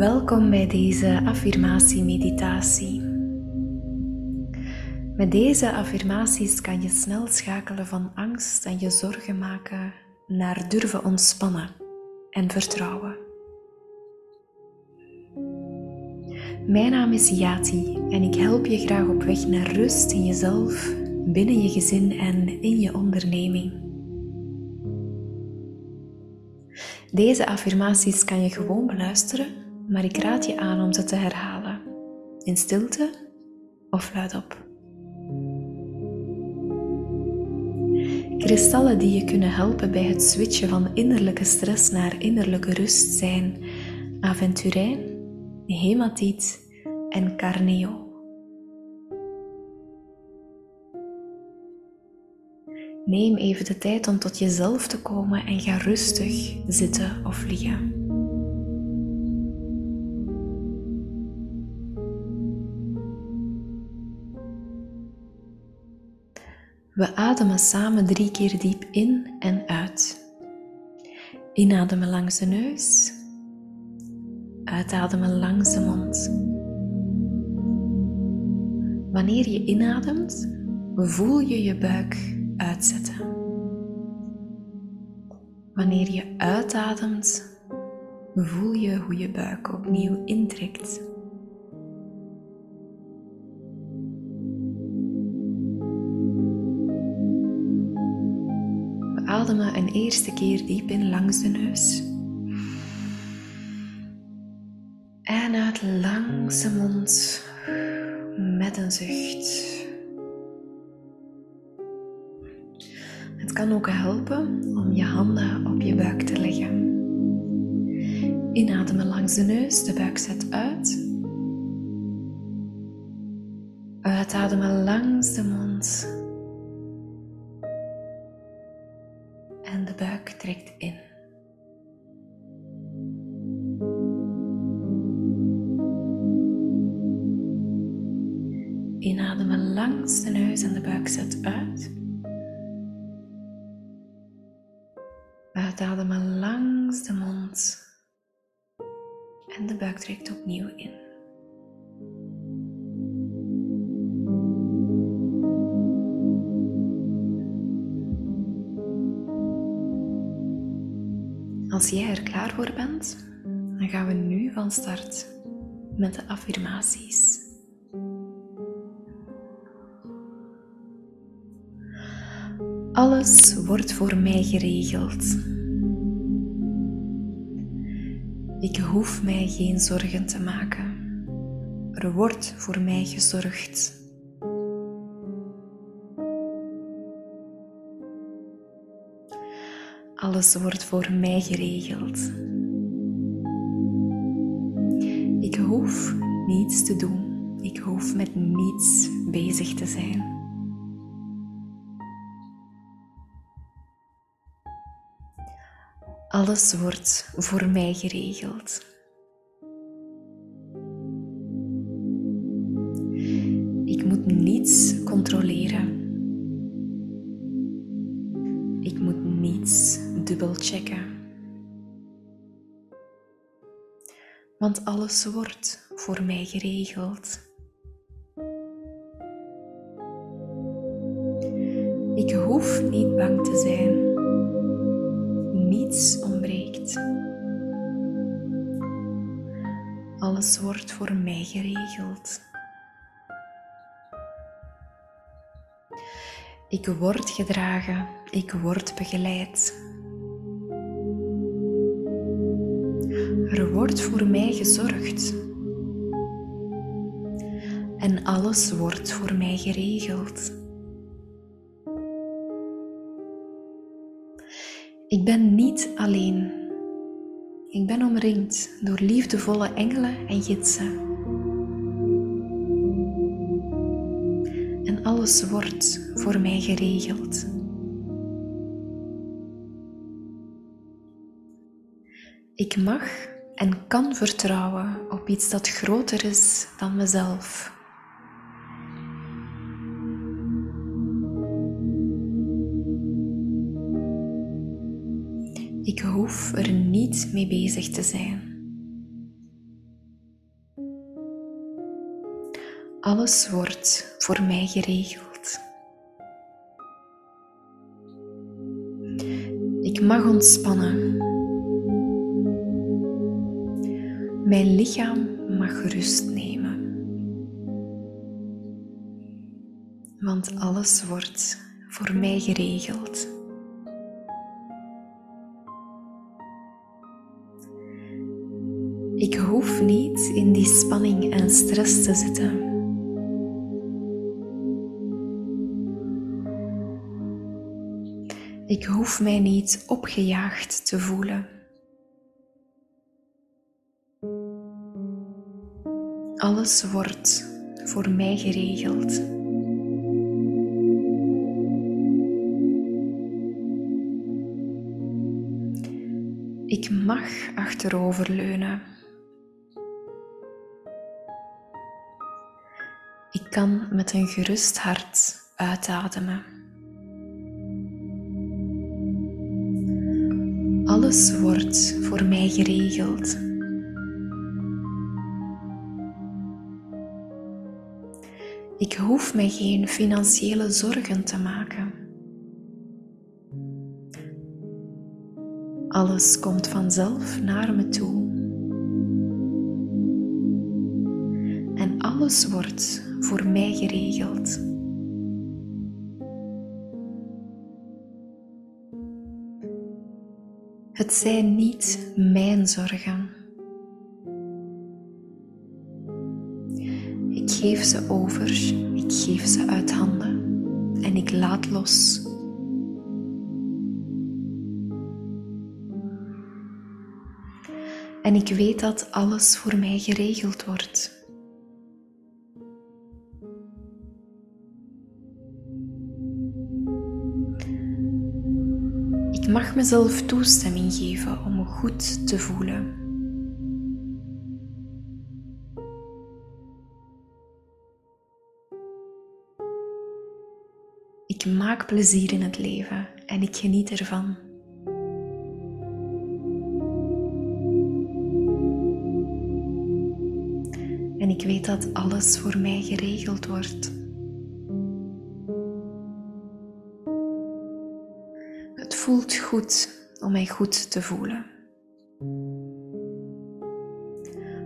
Welkom bij deze affirmatie-meditatie. Met deze affirmaties kan je snel schakelen van angst en je zorgen maken naar durven ontspannen en vertrouwen. Mijn naam is Yati en ik help je graag op weg naar rust in jezelf, binnen je gezin en in je onderneming. Deze affirmaties kan je gewoon beluisteren, maar ik raad je aan om ze te herhalen, in stilte of luidop. Kristallen die je kunnen helpen bij het switchen van innerlijke stress naar innerlijke rust zijn aventurijn, hematiet en carneo. Neem even de tijd om tot jezelf te komen en ga rustig zitten of liggen. We ademen samen drie keer diep in en uit. Inademen langs de neus. Uitademen langs de mond. Wanneer je inademt, voel je je buik uitzetten. Wanneer je uitademt, voel je hoe je buik opnieuw intrekt. We ademen een eerste keer diep in langs de neus. En uit langs de mond met een zucht. Het kan ook helpen om je handen op je buik te leggen. Inademen langs de neus, de buik zet uit. Uitademen langs de mond. Trekt in. Inademen langs de neus en de buik zet uit. Uitademen langs de mond. En de buik trekt opnieuw in. Als jij er klaar voor bent, dan gaan we nu van start met de affirmaties. Alles wordt voor mij geregeld. Ik hoef mij geen zorgen te maken. Er wordt voor mij gezorgd. Alles wordt voor mij geregeld. Ik hoef niets te doen. Ik hoef met niets bezig te zijn. Alles wordt voor mij geregeld. Ik moet niets controleren. Dubbelchecken. Want alles wordt voor mij geregeld. Ik hoef niet bang te zijn niets ontbreekt. Alles wordt voor mij geregeld. Ik word gedragen, ik word begeleid. Wordt voor mij gezorgd. En alles wordt voor mij geregeld. Ik ben niet alleen. Ik ben omringd door liefdevolle engelen en gidsen. En alles wordt voor mij geregeld. Ik mag en kan vertrouwen op iets dat groter is dan mezelf. Ik hoef er niet mee bezig te zijn. Alles wordt voor mij geregeld. Ik mag ontspannen Mijn lichaam mag rust nemen. Want alles wordt voor mij geregeld. Ik hoef niet in die spanning en stress te zitten. Ik hoef mij niet opgejaagd te voelen. Alles wordt voor mij geregeld. Ik mag achteroverleunen. Ik kan met een gerust hart uitademen. Alles wordt voor mij geregeld. Ik hoef mij geen financiële zorgen te maken. Alles komt vanzelf naar me toe. En alles wordt voor mij geregeld. Het zijn niet mijn zorgen. Geef ze over, ik geef ze uit handen en ik laat los. En ik weet dat alles voor mij geregeld wordt. Ik mag mezelf toestemming geven om goed te voelen. Ik maak plezier in het leven en ik geniet ervan. En ik weet dat alles voor mij geregeld wordt. Het voelt goed om mij goed te voelen.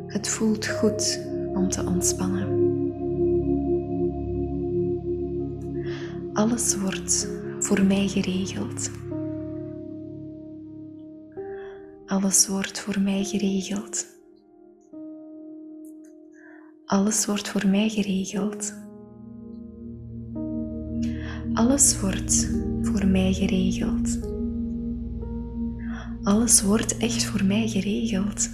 Het voelt goed om te ontspannen. Alles wordt voor mij geregeld. Alles wordt voor mij geregeld. Alles wordt voor mij geregeld. Alles wordt voor mij geregeld. Alles wordt echt voor mij geregeld.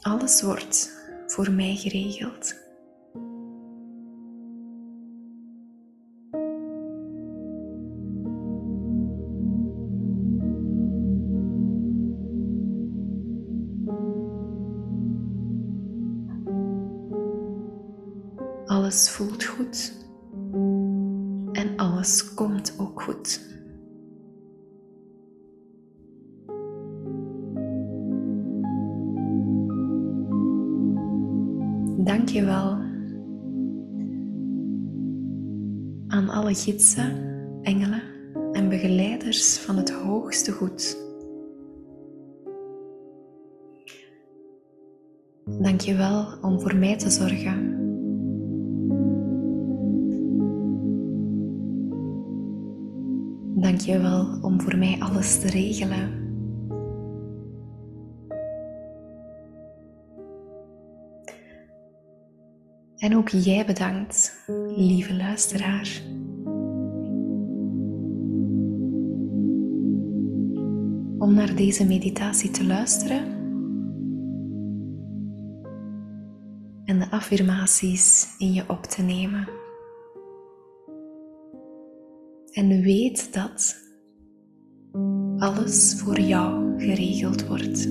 Alles wordt voor mij geregeld. Alles voelt goed en alles komt ook goed. Dank je wel aan alle gidsen, engelen en begeleiders van het hoogste goed. Dank je wel om voor mij te zorgen. Je wel om voor mij alles te regelen. En ook jij bedankt, lieve luisteraar. Om naar deze meditatie te luisteren en de affirmaties in je op te nemen. En weet dat alles voor jou geregeld wordt.